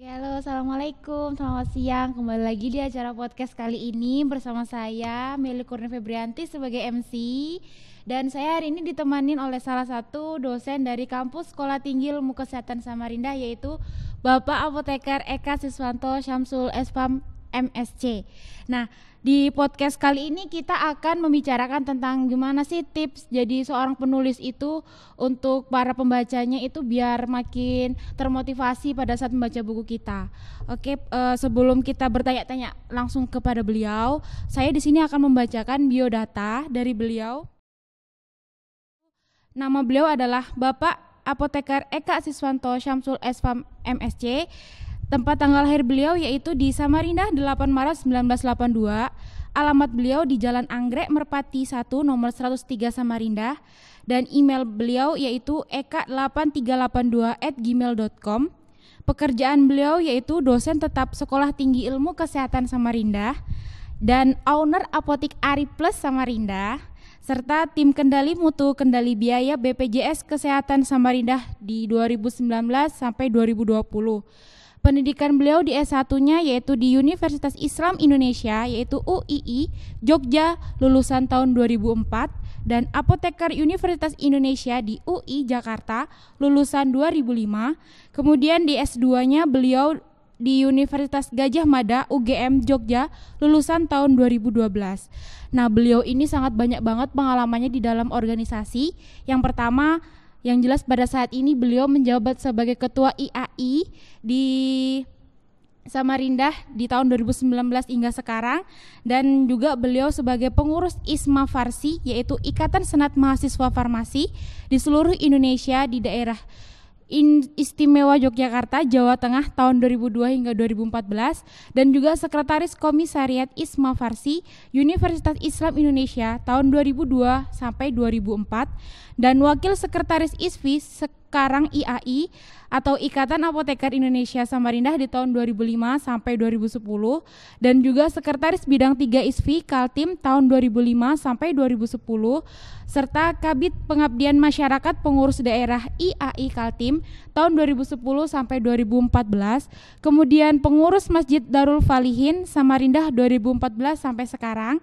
Halo, assalamualaikum, selamat siang. Kembali lagi di acara podcast kali ini bersama saya Meli Kurnia Febrianti sebagai MC dan saya hari ini ditemanin oleh salah satu dosen dari kampus Sekolah Tinggi Ilmu Kesehatan Samarinda yaitu Bapak Apoteker Eka Siswanto Syamsul Espam MSC. Nah, di podcast kali ini kita akan membicarakan tentang gimana sih tips jadi seorang penulis itu untuk para pembacanya itu biar makin termotivasi pada saat membaca buku kita. Oke, uh, sebelum kita bertanya-tanya langsung kepada beliau, saya di sini akan membacakan biodata dari beliau. Nama beliau adalah Bapak Apoteker Eka Siswanto Syamsul Esfam MSC Tempat tanggal lahir beliau yaitu di Samarinda 8 Maret 1982. Alamat beliau di Jalan Anggrek Merpati 1 nomor 103 Samarinda dan email beliau yaitu eka8382 at gmail.com. Pekerjaan beliau yaitu dosen tetap Sekolah Tinggi Ilmu Kesehatan Samarinda dan owner Apotik Ari Plus Samarinda serta tim kendali mutu kendali biaya BPJS Kesehatan Samarinda di 2019 sampai 2020. Pendidikan beliau di S1-nya yaitu di Universitas Islam Indonesia yaitu UII Jogja lulusan tahun 2004 dan Apoteker Universitas Indonesia di UI Jakarta lulusan 2005. Kemudian di S2-nya beliau di Universitas Gajah Mada UGM Jogja lulusan tahun 2012. Nah, beliau ini sangat banyak banget pengalamannya di dalam organisasi. Yang pertama yang jelas pada saat ini beliau menjabat sebagai ketua IAI di Samarinda di tahun 2019 hingga sekarang. Dan juga beliau sebagai pengurus ISMA Farsi yaitu Ikatan Senat Mahasiswa Farmasi di seluruh Indonesia di daerah Istimewa Yogyakarta, Jawa Tengah tahun 2002 hingga 2014 dan juga Sekretaris Komisariat ISMA Farsi Universitas Islam Indonesia tahun 2002 sampai 2004 dan Wakil Sekretaris ISFI sekarang IAI atau Ikatan Apoteker Indonesia Samarinda di tahun 2005 sampai 2010 dan juga Sekretaris Bidang 3 ISFI Kaltim tahun 2005 sampai 2010 serta Kabit Pengabdian Masyarakat Pengurus Daerah IAI Kaltim tahun 2010 sampai 2014 kemudian Pengurus Masjid Darul Falihin Samarinda 2014 sampai sekarang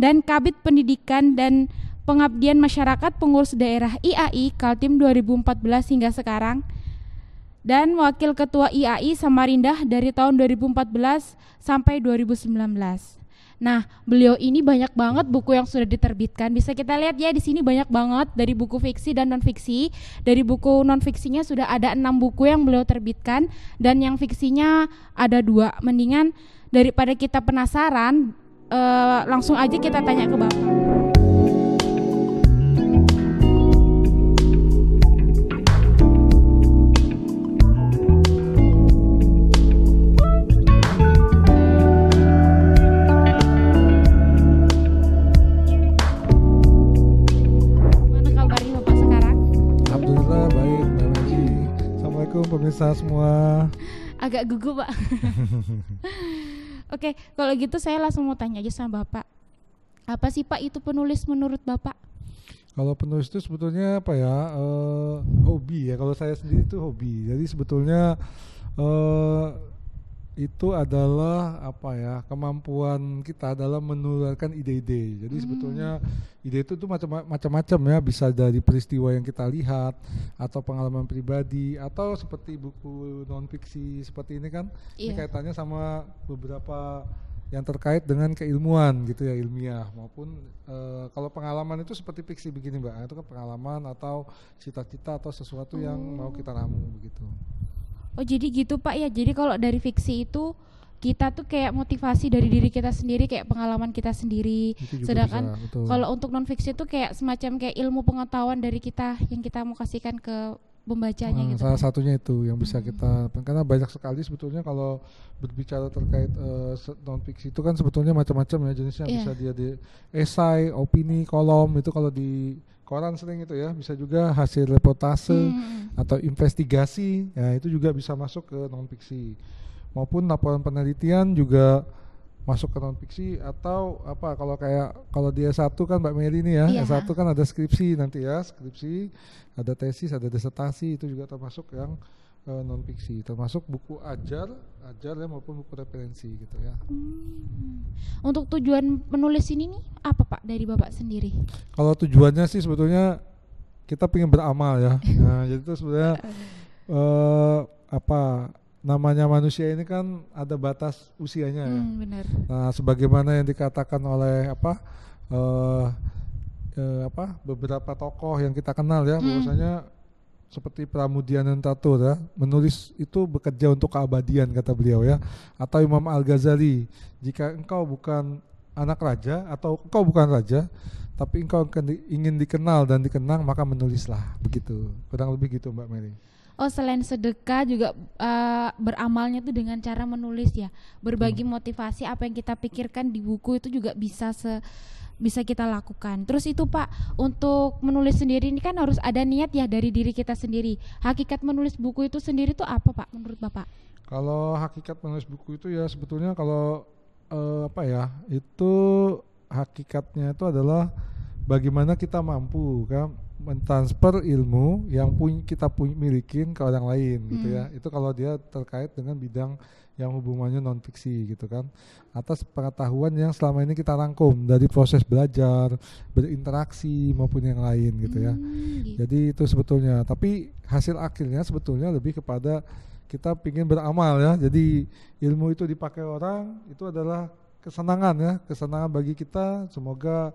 dan Kabit Pendidikan dan Pengabdian Masyarakat Pengurus Daerah IAI Kaltim 2014 hingga sekarang dan Wakil Ketua IAI Samarinda dari tahun 2014 sampai 2019. Nah, beliau ini banyak banget buku yang sudah diterbitkan. Bisa kita lihat ya di sini banyak banget dari buku fiksi dan non fiksi. Dari buku non fiksinya sudah ada enam buku yang beliau terbitkan dan yang fiksinya ada dua. Mendingan daripada kita penasaran, uh, langsung aja kita tanya ke bapak. Pemirsa semua. Agak gugup, Pak. Oke, kalau gitu saya langsung mau tanya aja sama Bapak. Apa sih Pak itu penulis menurut Bapak? Kalau penulis itu sebetulnya apa ya? Uh, hobi ya. Kalau saya sendiri itu hobi. Jadi sebetulnya uh, itu adalah apa ya kemampuan kita dalam menularkan ide-ide. Jadi hmm. sebetulnya ide itu tuh macam-macam ya, bisa dari peristiwa yang kita lihat atau pengalaman pribadi atau seperti buku non fiksi seperti ini kan. Yeah. Ini iya. kaitannya sama beberapa yang terkait dengan keilmuan gitu ya ilmiah maupun e, kalau pengalaman itu seperti fiksi begini mbak itu kan pengalaman atau cita-cita atau sesuatu oh. yang mau kita ramu begitu. Oh jadi gitu Pak ya. Jadi kalau dari fiksi itu kita tuh kayak motivasi dari diri kita sendiri kayak pengalaman kita sendiri. Sedangkan kalau untuk non fiksi itu kayak semacam kayak ilmu pengetahuan dari kita yang kita mau kasihkan ke pembacanya nah, gitu. Salah kan? satunya itu yang bisa hmm. kita karena banyak sekali sebetulnya kalau berbicara terkait uh, eh, non fiksi itu kan sebetulnya macam-macam ya jenisnya yeah. bisa dia di esai, opini, kolom itu kalau di koran sering itu ya bisa juga hasil reportase hmm. atau investigasi ya itu juga bisa masuk ke non fiksi maupun laporan penelitian juga masuk ke non fiksi atau apa kalau kayak kalau dia satu kan Mbak Mary ini ya yeah. satu kan ada skripsi nanti ya skripsi ada tesis ada disertasi itu juga termasuk yang uh, non fiksi termasuk buku ajar ajar ya maupun buku referensi gitu ya Hmm. Untuk tujuan menulis ini nih apa Pak dari Bapak sendiri? kalau tujuannya sih sebetulnya kita pengen beramal ya nah jadi itu sebenarnya eh apa namanya manusia ini kan ada batas usianya ya Hmm, benar. Nah, sebagaimana yang dikatakan oleh apa eh eh, apa beberapa tokoh yang kita kenal ya, Hmm. bahwasanya seperti Pramudiana Tatur ya, menulis itu bekerja untuk keabadian kata beliau ya. Atau Imam Al Ghazali, jika engkau bukan anak raja atau engkau bukan raja, tapi engkau ingin dikenal dan dikenang maka menulislah begitu. Kurang lebih gitu Mbak Mary. Oh selain sedekah juga eh, beramalnya tuh dengan cara menulis ya, berbagi motivasi apa yang kita pikirkan di buku itu juga bisa se bisa kita lakukan. Terus itu Pak, untuk menulis sendiri ini kan harus ada niat ya dari diri kita sendiri. Hakikat menulis buku itu sendiri tuh apa Pak menurut Bapak? Kalau hakikat menulis buku itu ya sebetulnya kalau eh, apa ya itu hakikatnya itu adalah bagaimana kita mampu kan mentransfer ilmu yang pun kita punya milikin ke orang lain gitu Hmm. ya itu kalau dia terkait dengan bidang yang hubungannya non fiksi gitu kan atas pengetahuan yang selama ini kita rangkum dari proses belajar berinteraksi maupun yang lain gitu ya Hmm, gitu. jadi itu sebetulnya, tapi hasil akhirnya sebetulnya lebih kepada kita ingin beramal ya. Jadi ilmu itu dipakai orang itu adalah kesenangan ya, kesenangan bagi kita. Semoga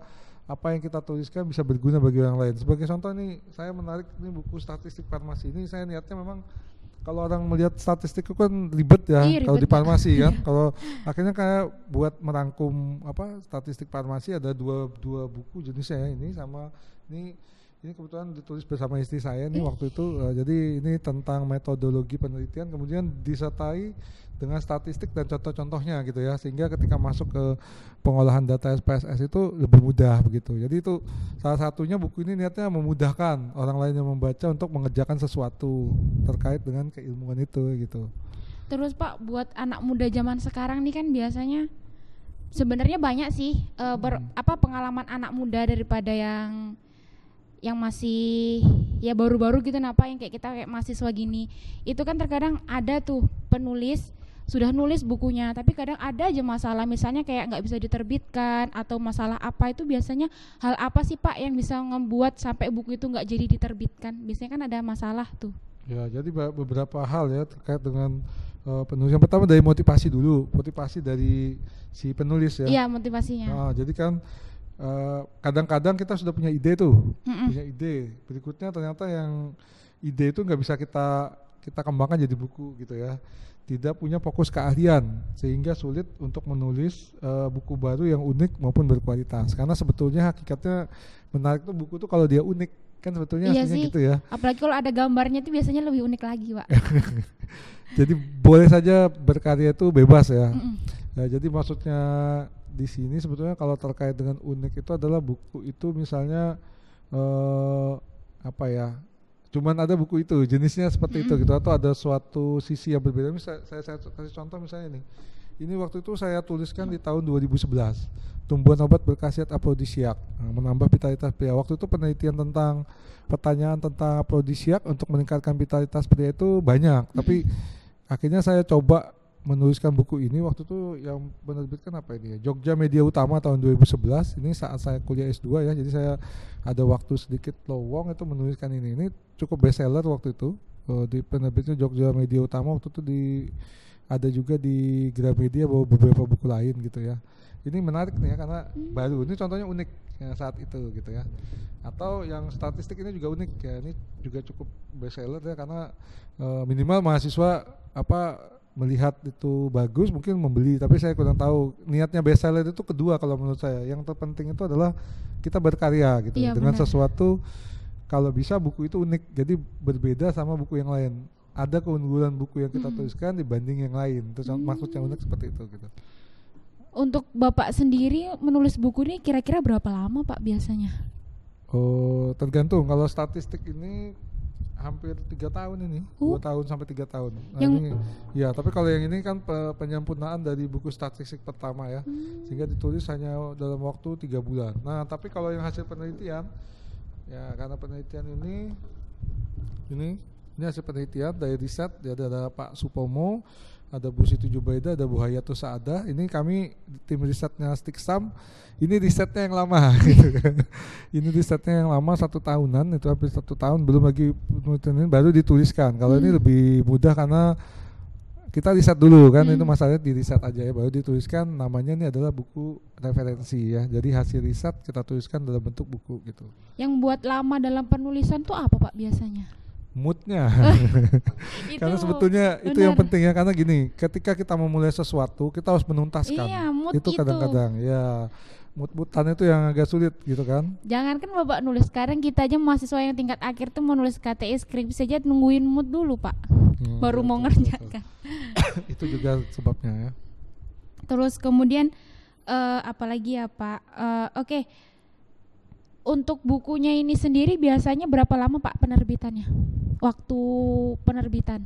apa yang kita tuliskan bisa berguna bagi orang lain. Sebagai contoh nih, saya menarik ini buku statistik farmasi ini. Saya niatnya memang kalau orang melihat statistik itu kan ribet ya, Iya, kalau di farmasi kan. kalau akhirnya kayak buat merangkum apa statistik farmasi ada dua dua buku jenisnya ya ini sama ini ini kebetulan ditulis bersama istri saya nih waktu itu eh, jadi ini tentang metodologi penelitian kemudian disertai dengan statistik dan contoh-contohnya gitu ya sehingga ketika masuk ke pengolahan data SPSS itu lebih mudah begitu jadi itu salah satunya buku ini niatnya memudahkan orang lain yang membaca untuk mengerjakan sesuatu terkait dengan keilmuan itu gitu Terus Pak, buat anak muda zaman sekarang nih kan biasanya sebenarnya banyak sih eh, ber- Hmm. apa pengalaman anak muda daripada yang yang masih ya baru-baru gitu napa yang kayak kita kayak mahasiswa gini. Itu kan terkadang ada tuh penulis sudah nulis bukunya tapi kadang ada aja masalah misalnya kayak nggak bisa diterbitkan atau masalah apa itu biasanya hal apa sih Pak yang bisa membuat sampai buku itu nggak jadi diterbitkan biasanya kan ada masalah tuh Ya, jadi beberapa hal ya terkait dengan eh, penulis. Yang pertama dari motivasi dulu, motivasi dari si penulis ya. iya motivasinya Nah, jadi kan eh, kadang-kadang kita sudah punya ide tuh, Mm-mm. punya ide. Berikutnya ternyata yang ide itu nggak bisa kita kita kembangkan jadi buku gitu ya. Tidak punya fokus keahlian sehingga sulit untuk menulis eh, buku baru yang unik maupun berkualitas. Karena sebetulnya hakikatnya menarik tuh buku tuh kalau dia unik kan sebetulnya Iya sih. gitu ya. Apalagi kalau ada gambarnya itu biasanya lebih unik lagi, Pak. Jadi boleh saja berkarya itu bebas ya. Mm-mm. Ya, jadi maksudnya di sini sebetulnya kalau terkait dengan unik itu adalah buku itu misalnya eh apa ya? Cuman ada buku itu jenisnya seperti itu gitu atau ada suatu sisi yang berbeda. Misal saya, saya kasih contoh misalnya nih. Ini waktu itu saya tuliskan di tahun 2011. Tumbuhan obat berkhasiat afrodisiak, nah, menambah vitalitas pria. Waktu itu penelitian tentang pertanyaan tentang afrodisiak untuk meningkatkan vitalitas pria itu banyak, tapi akhirnya saya coba menuliskan buku ini waktu itu yang menerbitkan apa ini ya? Jogja Media Utama tahun 2011 ini saat saya kuliah S2 ya. Jadi saya ada waktu sedikit lowong itu menuliskan ini. Ini cukup bestseller waktu itu. Eh, di penerbitnya Jogja Media Utama. Waktu itu di ada juga di Gramedia bawa beberapa buku lain gitu ya. Ini menarik nih ya karena baru ini contohnya unik ya, saat itu gitu ya. Atau yang statistik ini juga unik ya. Ini juga cukup bestseller ya karena eh, minimal mahasiswa apa melihat itu bagus mungkin membeli. Tapi saya kurang tahu. Niatnya bestseller itu kedua kalau menurut saya. Yang terpenting itu adalah kita berkarya gitu. Iya, dengan benar. sesuatu kalau bisa buku itu unik. Jadi berbeda sama buku yang lain. Ada keunggulan buku yang kita Mm. tuliskan dibanding yang lain. Terus maksudnya unik seperti itu gitu. Untuk Bapak sendiri menulis buku ini kira-kira berapa lama, Pak, biasanya? Oh, tergantung. Kalau statistik ini hampir tiga tahun ini, dua tahun sampai tiga tahun. Nah, Yang- ini, ya, tapi kalau yang ini kan pe- penyempurnaan dari buku statistik pertama ya, sehingga ditulis hanya dalam waktu tiga bulan. Nah, tapi kalau yang hasil penelitian, ya karena penelitian ini, ini ini hasil penelitian dari riset ada, ada Pak Supomo ada Bu Siti Jubaida, ada Bu Hayatus Saada. Ini kami tim risetnya Stiksam. Ini risetnya yang lama. gitu kan. ini risetnya yang lama satu tahunan, itu hampir satu tahun. Belum lagi penelitian ini baru dituliskan. Kalau ini lebih mudah karena kita riset dulu kan Hmm. itu masalahnya di riset aja ya baru dituliskan namanya ini adalah buku referensi ya jadi hasil riset kita tuliskan dalam bentuk buku gitu Yang buat lama dalam penulisan tuh apa Pak biasanya? Moodnya Itu karena sebetulnya itu yang penting ya karena gini ketika kita memulai sesuatu kita harus menuntaskan Iya, mood itu itu. kadang-kadang ya mood-moodan itu yang agak sulit gitu kan Jangankan Bapak nulis sekarang kita aja mahasiswa yang tingkat akhir tuh mau nulis KTI skripsi saja nungguin mood dulu Pak. Hmm, Baru mau betul, betul, ngerjakan. itu juga sebabnya ya Terus kemudian eh apalagi ya Pak? Eh, Oke, untuk bukunya ini sendiri biasanya berapa lama Pak penerbitannya? Waktu penerbitan?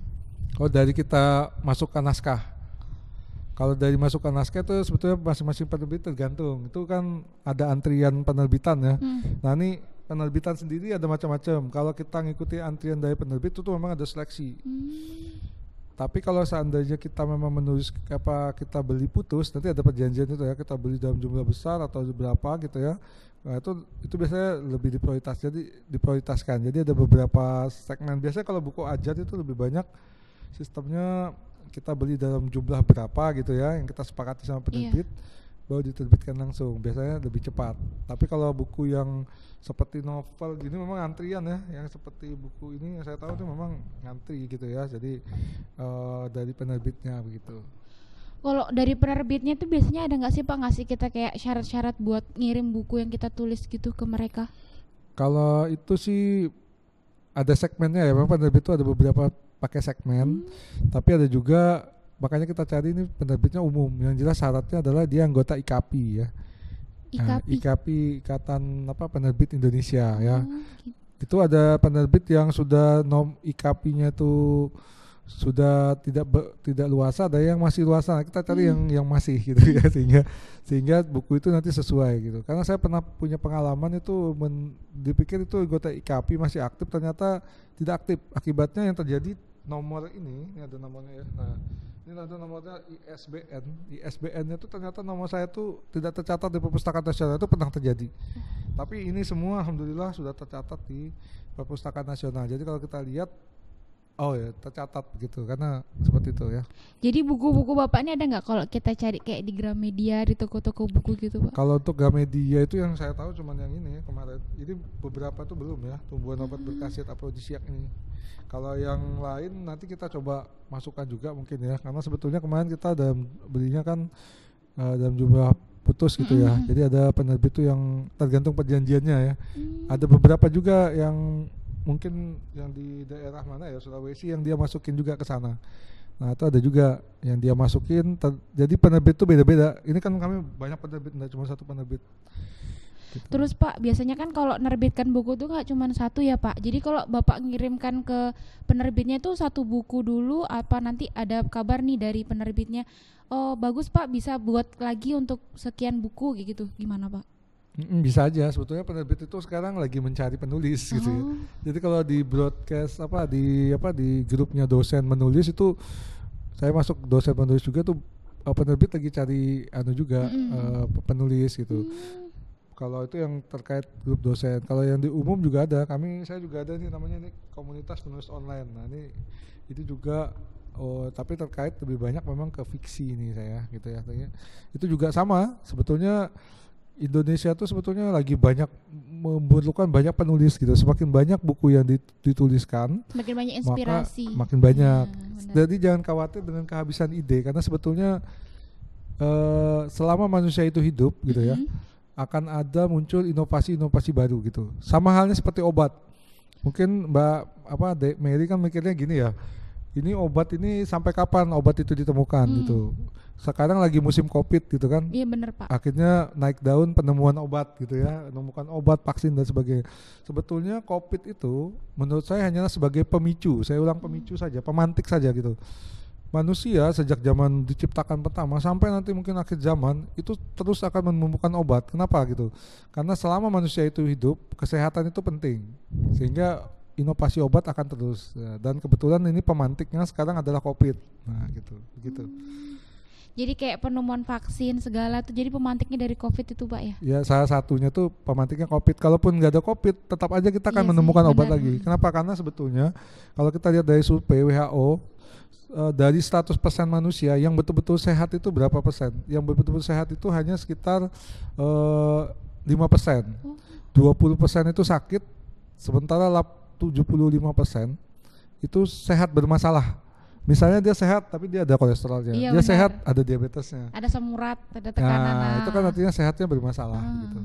kalau dari kita masukkan naskah kalau dari masukkan naskah itu sebetulnya masing-masing penerbit tergantung itu kan ada antrian penerbitan ya Hmm. Nah ini penerbitan sendiri ada macam-macam. Kalau kita ngikuti antrian dari penerbit itu tuh memang ada seleksi. Hmm. Tapi kalau seandainya kita memang menulis apa kita beli putus, nanti ada perjanjian itu ya kita beli dalam jumlah besar atau berapa gitu ya. Nah itu itu biasanya lebih diprioritas. Jadi diprioritaskan. Jadi ada beberapa segmen. Biasanya kalau buku ajar itu lebih banyak sistemnya kita beli dalam jumlah berapa gitu ya yang kita sepakati sama penerbit baru diterbitkan langsung biasanya lebih cepat tapi kalau buku yang seperti novel gini memang antrian ya yang seperti buku ini yang saya tahu itu memang ngantri gitu ya jadi eh, dari penerbitnya begitu Kalau dari penerbitnya tuh biasanya ada nggak sih Pak ngasih kita kayak syarat-syarat buat ngirim buku yang kita tulis gitu ke mereka? kalau itu sih ada segmennya ya memang penerbit itu ada beberapa pakai segmen tapi ada juga makanya kita cari ini penerbitnya umum yang jelas syaratnya adalah dia anggota IKAPI ya Nah, IKAPI. IKAPI Ikatan apa Penerbit Indonesia ya Oh, gitu. itu ada penerbit yang sudah nom IKP-nya itu sudah tidak be- tidak luasa ada yang masih luasa. Kita cari yang yang masih gitu ya sehingga sehingga buku itu nanti sesuai gitu. Karena saya pernah punya pengalaman itu men- dipikir itu anggota IKP masih aktif ternyata tidak aktif. Akibatnya yang terjadi nomor ini ini ada nomornya ya. Nah ini ada nomornya ISBN ISBN-nya itu ternyata nomor saya tuh tidak tercatat di perpustakaan nasional itu pernah terjadi. Tapi ini semua alhamdulillah sudah tercatat di perpustakaan nasional. Jadi kalau kita lihat oh ya tercatat begitu karena seperti itu ya. Jadi buku-buku Bapak ini ada nggak kalau kita cari kayak di Gramedia, di toko-toko buku gitu Pak? Kalau untuk Gamedia itu yang saya tahu cuman yang ini ya, kemarin. Ini beberapa tuh belum ya, tumbuhan obat berkhasiat afrodisiak ini. Kalau yang lain nanti kita coba masukkan juga mungkin ya, karena sebetulnya kemarin kita ada belinya kan eh, dalam jumlah putus gitu ya. Mm-mm. Jadi ada penerbit tuh yang tergantung perjanjiannya ya. Hmm. Ada beberapa juga yang mungkin yang di daerah mana ya Sulawesi yang dia masukin juga ke sana. Nah itu ada juga yang dia masukin. jadi penerbit itu beda-beda. Ini kan kami banyak penerbit, nggak cuma satu penerbit. Gitu. Terus Pak, biasanya kan kalau nerbitkan buku tuh nggak cuma satu ya Pak. Jadi kalau Bapak ngirimkan ke penerbitnya tuh satu buku dulu, apa nanti ada kabar nih dari penerbitnya, oh bagus Pak bisa buat lagi untuk sekian buku gitu, gimana Pak? Bisa aja. Sebetulnya penerbit itu sekarang lagi mencari penulis gitu ya. Oh. Jadi kalau di broadcast apa di apa di grupnya dosen menulis itu saya masuk dosen penulis juga tuh eh, penerbit lagi cari anu juga Mm-mm. eh, penulis gitu. Hmm. Kalau itu yang terkait grup dosen. Kalau yang di umum juga ada. Kami saya juga ada nih namanya ini komunitas penulis online. Nah ini itu juga oh tapi terkait lebih banyak memang ke fiksi ini saya gitu ya. Itu juga sama. Sebetulnya Indonesia tuh sebetulnya lagi banyak memerlukan banyak penulis gitu. Semakin banyak buku yang dit- dituliskan, Makin banyak maka inspirasi. makin banyak. Benar. Jadi jangan khawatir dengan kehabisan ide karena sebetulnya eh, selama manusia itu hidup gitu ya Mm-mm. akan ada muncul inovasi-inovasi baru gitu. Sama halnya seperti obat. Mungkin Mbak apa Mary kan mikirnya gini ya. Ini obat ini sampai kapan obat itu ditemukan Hmm. gitu. Sekarang lagi musim Covid gitu kan. Iya bener Pak. Akhirnya naik daun penemuan obat gitu ya, menemukan obat, vaksin dan sebagainya. Sebetulnya Covid itu menurut saya hanyalah sebagai pemicu. Saya ulang pemicu saja, pemantik saja gitu manusia sejak zaman diciptakan pertama sampai nanti mungkin akhir zaman itu terus akan menemukan obat. Kenapa gitu? Karena selama manusia itu hidup, kesehatan itu penting. Sehingga inovasi obat akan terus. Ya, dan kebetulan ini pemantiknya sekarang adalah covid. Nah gitu begitu Jadi kayak penemuan vaksin segala tuh jadi pemantiknya dari COVID itu, Pak ya. ya salah satunya tuh pemantiknya covid. Kalaupun nggak ada covid tetap aja kita akan Iya sih, menemukan obat benar. lagi. Kenapa? Karena sebetulnya kalau kita lihat dari survei WHO eh, dari 100% manusia yang betul-betul sehat itu berapa persen? Yang betul-betul sehat itu hanya sekitar eh, lima persen. Oh. 20 persen itu sakit sementara lap- 75 persen itu sehat bermasalah misalnya dia sehat tapi dia ada kolesterolnya Iya, dia benar. sehat ada diabetesnya Ada semurat, ada tekanan. nah itu kan artinya sehatnya bermasalah Ah. gitu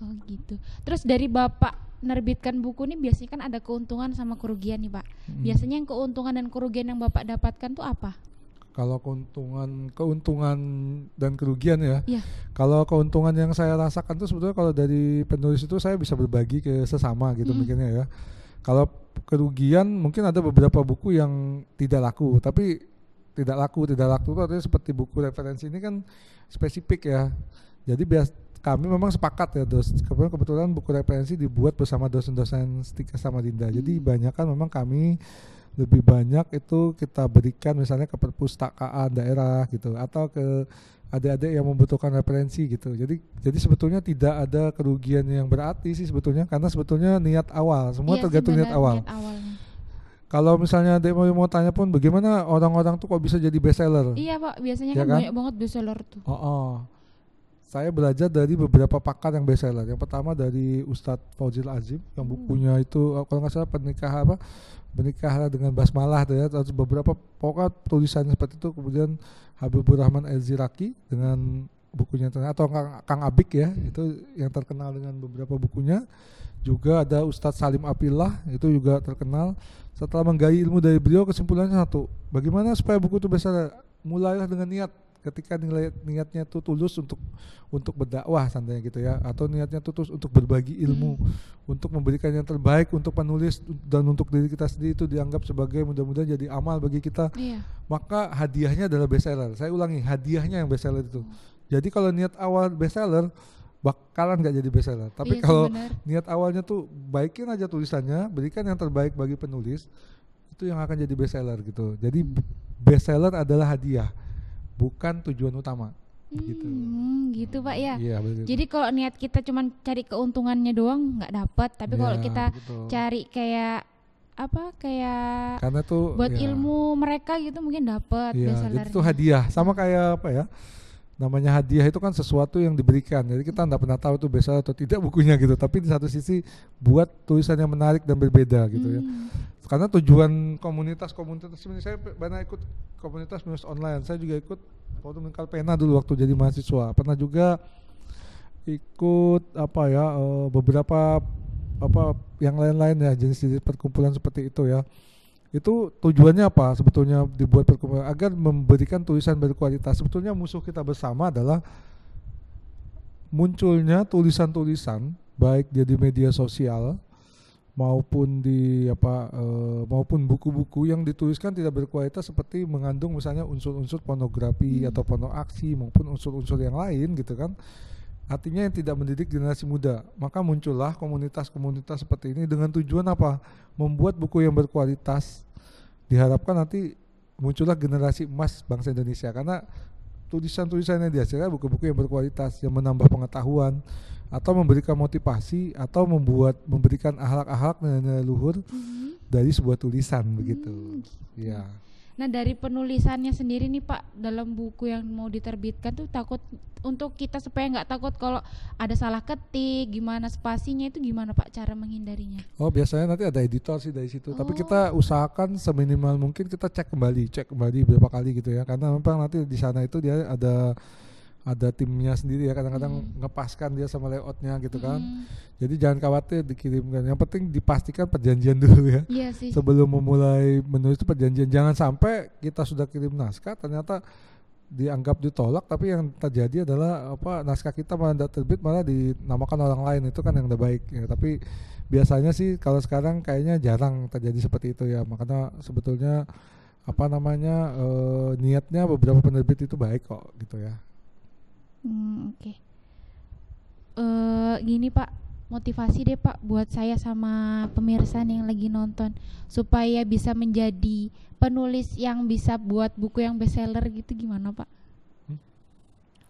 Oh gitu. Terus dari Bapak menerbitkan buku ini biasanya kan ada keuntungan sama kerugian nih Pak. Mm. Biasanya yang keuntungan dan kerugian yang Bapak dapatkan tuh apa? kalau keuntungan keuntungan dan kerugian ya Iya. kalau keuntungan yang saya rasakan tuh sebetulnya kalau dari penulis itu saya bisa berbagi ke sesama gitu Mm. mikirnya ya kalau kerugian mungkin ada beberapa buku yang tidak laku tapi tidak laku tidak laku itu artinya seperti buku referensi ini kan spesifik ya jadi bias kami memang sepakat ya dos kebetulan, kebetulan buku referensi dibuat bersama dosen-dosen Stika sama Dinda jadi Hmm. banyak kan memang kami lebih banyak itu kita berikan misalnya ke perpustakaan daerah gitu atau ke adik-adik yang membutuhkan referensi gitu. Jadi jadi sebetulnya tidak ada kerugian yang berarti sih sebetulnya karena sebetulnya niat awal semua Iya sih, tergantung niat awal. niat awalnya. Kalau misalnya adik mau mau tanya pun bagaimana orang-orang tuh kok bisa jadi bestseller? Iya Pak, biasanya Ya kan, kan? banyak banget bestseller tuh. Oh, oh. Saya belajar dari beberapa pakar yang bestseller. Yang pertama dari Ustadz Fauzil Azim yang Hmm. bukunya itu eh, kalau nggak salah pernikah apa menikahlah dengan basmalah tuh ya. Terus beberapa pokok tulisannya seperti itu. Kemudian Habibur Rahman El Ziraki dengan bukunya atau Kang, Kang Abik ya itu yang terkenal dengan beberapa bukunya. Juga ada Ustadz Salim Apillah itu juga terkenal. Setelah menggali ilmu dari beliau kesimpulannya satu, bagaimana supaya buku itu bisa mulailah dengan niat ketika nilai niatnya itu tulus untuk untuk berdakwah santai gitu ya atau niatnya tulus untuk berbagi ilmu untuk memberikan yang terbaik untuk penulis dan untuk diri kita sendiri itu dianggap sebagai mudah-mudahan jadi amal bagi kita. Iya. maka hadiahnya adalah bestseller. Saya ulangi hadiahnya yang bestseller itu. Jadi kalau niat awal bestseller bakalan nggak jadi bestseller. Tapi Iya kalau niat awalnya tuh baikin aja tulisannya berikan yang terbaik bagi penulis itu yang akan jadi bestseller gitu. Jadi b- bestseller adalah hadiah bukan tujuan utama. Gitu Hmm, gitu. Pak ya. iya betul Jadi kalau niat kita cuman cari keuntungannya doang nggak dapat, tapi kalau Iya, kita betul. cari kayak apa kayak karena tuh buat ya, ilmu mereka gitu mungkin dapat bestsellernya. itu hadiah. Sama kayak apa ya namanya hadiah itu kan sesuatu yang diberikan. Jadi kita nggak pernah tahu tuh bestseller atau tidak bukunya gitu. Tapi di satu sisi buat tulisan yang menarik dan berbeda gitu ya. Hmm. karena tujuan komunitas-komunitas ini saya pernah ikut komunitas menulis online. Saya juga ikut waktu mengkal pena dulu waktu jadi mahasiswa. Pernah juga ikut apa ya eh, beberapa apa yang lain-lain ya jenis-jenis perkumpulan seperti itu ya itu tujuannya apa sebetulnya dibuat perkumpulan agar memberikan tulisan berkualitas sebetulnya musuh kita bersama adalah munculnya tulisan-tulisan baik dia di media sosial maupun di apa eh, maupun buku-buku yang dituliskan tidak berkualitas seperti mengandung misalnya unsur-unsur pornografi Hmm. atau porno aksi maupun unsur-unsur yang lain gitu kan artinya yang tidak mendidik generasi muda maka muncullah komunitas-komunitas seperti ini dengan tujuan apa membuat buku yang berkualitas diharapkan nanti muncullah generasi emas bangsa Indonesia karena tulisan-tulisan yang dihasilkan buku-buku yang berkualitas yang menambah pengetahuan atau memberikan motivasi atau membuat memberikan akhlak-akhlak nilai-nilai luhur Mhm. dari sebuah tulisan begitu. Hmm, gitu. Ya. Nah dari penulisannya sendiri nih Pak dalam buku yang mau diterbitkan tuh takut untuk kita supaya nggak takut kalau ada salah ketik gimana spasinya itu gimana Pak cara menghindarinya? Oh biasanya nanti ada editor sih dari situ. Tapi Oh. kita usahakan seminimal mungkin kita cek kembali, cek kembali berapa kali gitu ya. Karena memang nanti di sana itu dia ada ada timnya sendiri ya. Kadang-kadang Hmm. ngepaskan dia sama layoutnya gitu kan. Hmm, Jadi jangan khawatir dikirimkan. Yang penting dipastikan perjanjian dulu ya. Iya sih. Sebelum memulai menulis itu perjanjian. Jangan sampai kita sudah kirim naskah ternyata dianggap ditolak tapi yang terjadi adalah apa naskah kita malah tidak terbit malah dinamakan orang lain itu kan yang tidak baik ya tapi biasanya sih kalau sekarang kayaknya jarang terjadi seperti itu ya makanya sebetulnya apa namanya eh, niatnya beberapa penerbit itu baik kok gitu ya Hmm, Oke. Eh gini Pak, motivasi deh Pak buat saya sama pemirsa yang lagi nonton supaya bisa menjadi penulis yang bisa buat buku yang bestseller gitu gimana Pak?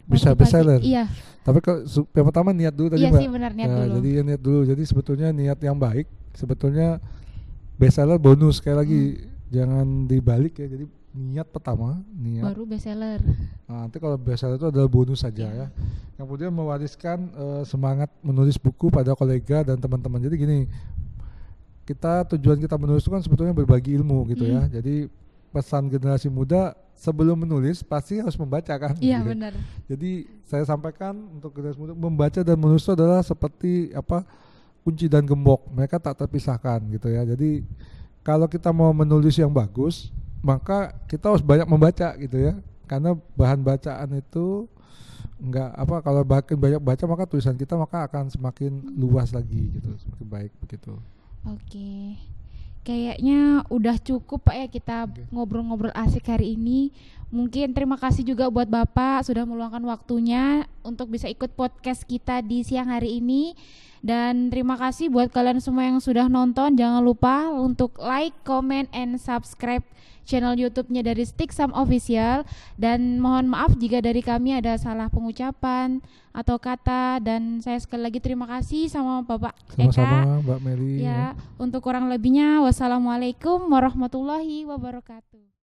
Bisa Motivasi- bestseller. Iya, Tapi kalau yang pertama niat dulu tadi iya Mbak. sih benar niat Ya, dulu. Jadi ya niat dulu. Jadi sebetulnya niat yang baik sebetulnya bestseller bonus sekali lagi Hmm. jangan dibalik ya. Jadi niat pertama, niat. Baru bestseller. Nah, nanti kalau bestseller itu adalah bonus saja ya. Kemudian mewariskan eh, semangat menulis buku pada kolega dan teman-teman. Jadi gini, kita tujuan kita menulis itu kan sebetulnya berbagi ilmu gitu ya. Hmm. Jadi pesan generasi muda sebelum menulis pasti harus membaca kan. Iya gitu. benar. Jadi saya sampaikan untuk generasi muda membaca dan menulis itu adalah seperti apa kunci dan gembok. Mereka tak terpisahkan gitu ya. Jadi kalau kita mau menulis yang bagus, maka kita harus banyak membaca gitu ya. Karena bahan bacaan itu enggak apa kalau makin banyak baca maka tulisan kita maka akan semakin luas lagi gitu, semakin baik begitu. Oke. Kayaknya udah cukup Pak ya kita ngobrol-ngobrol asik hari ini. Mungkin terima kasih juga buat Bapak sudah meluangkan waktunya untuk bisa ikut podcast kita di siang hari ini. Dan terima kasih buat kalian semua yang sudah nonton. Jangan lupa untuk like, comment, and subscribe channel YouTube-nya dari Stick Sam Official. Dan mohon maaf jika dari kami ada salah pengucapan atau kata. Dan saya sekali lagi terima kasih sama Bapak Eka. Sama-sama Mbak Mary. Ya, untuk kurang lebihnya wassalamualaikum warahmatullahi wabarakatuh.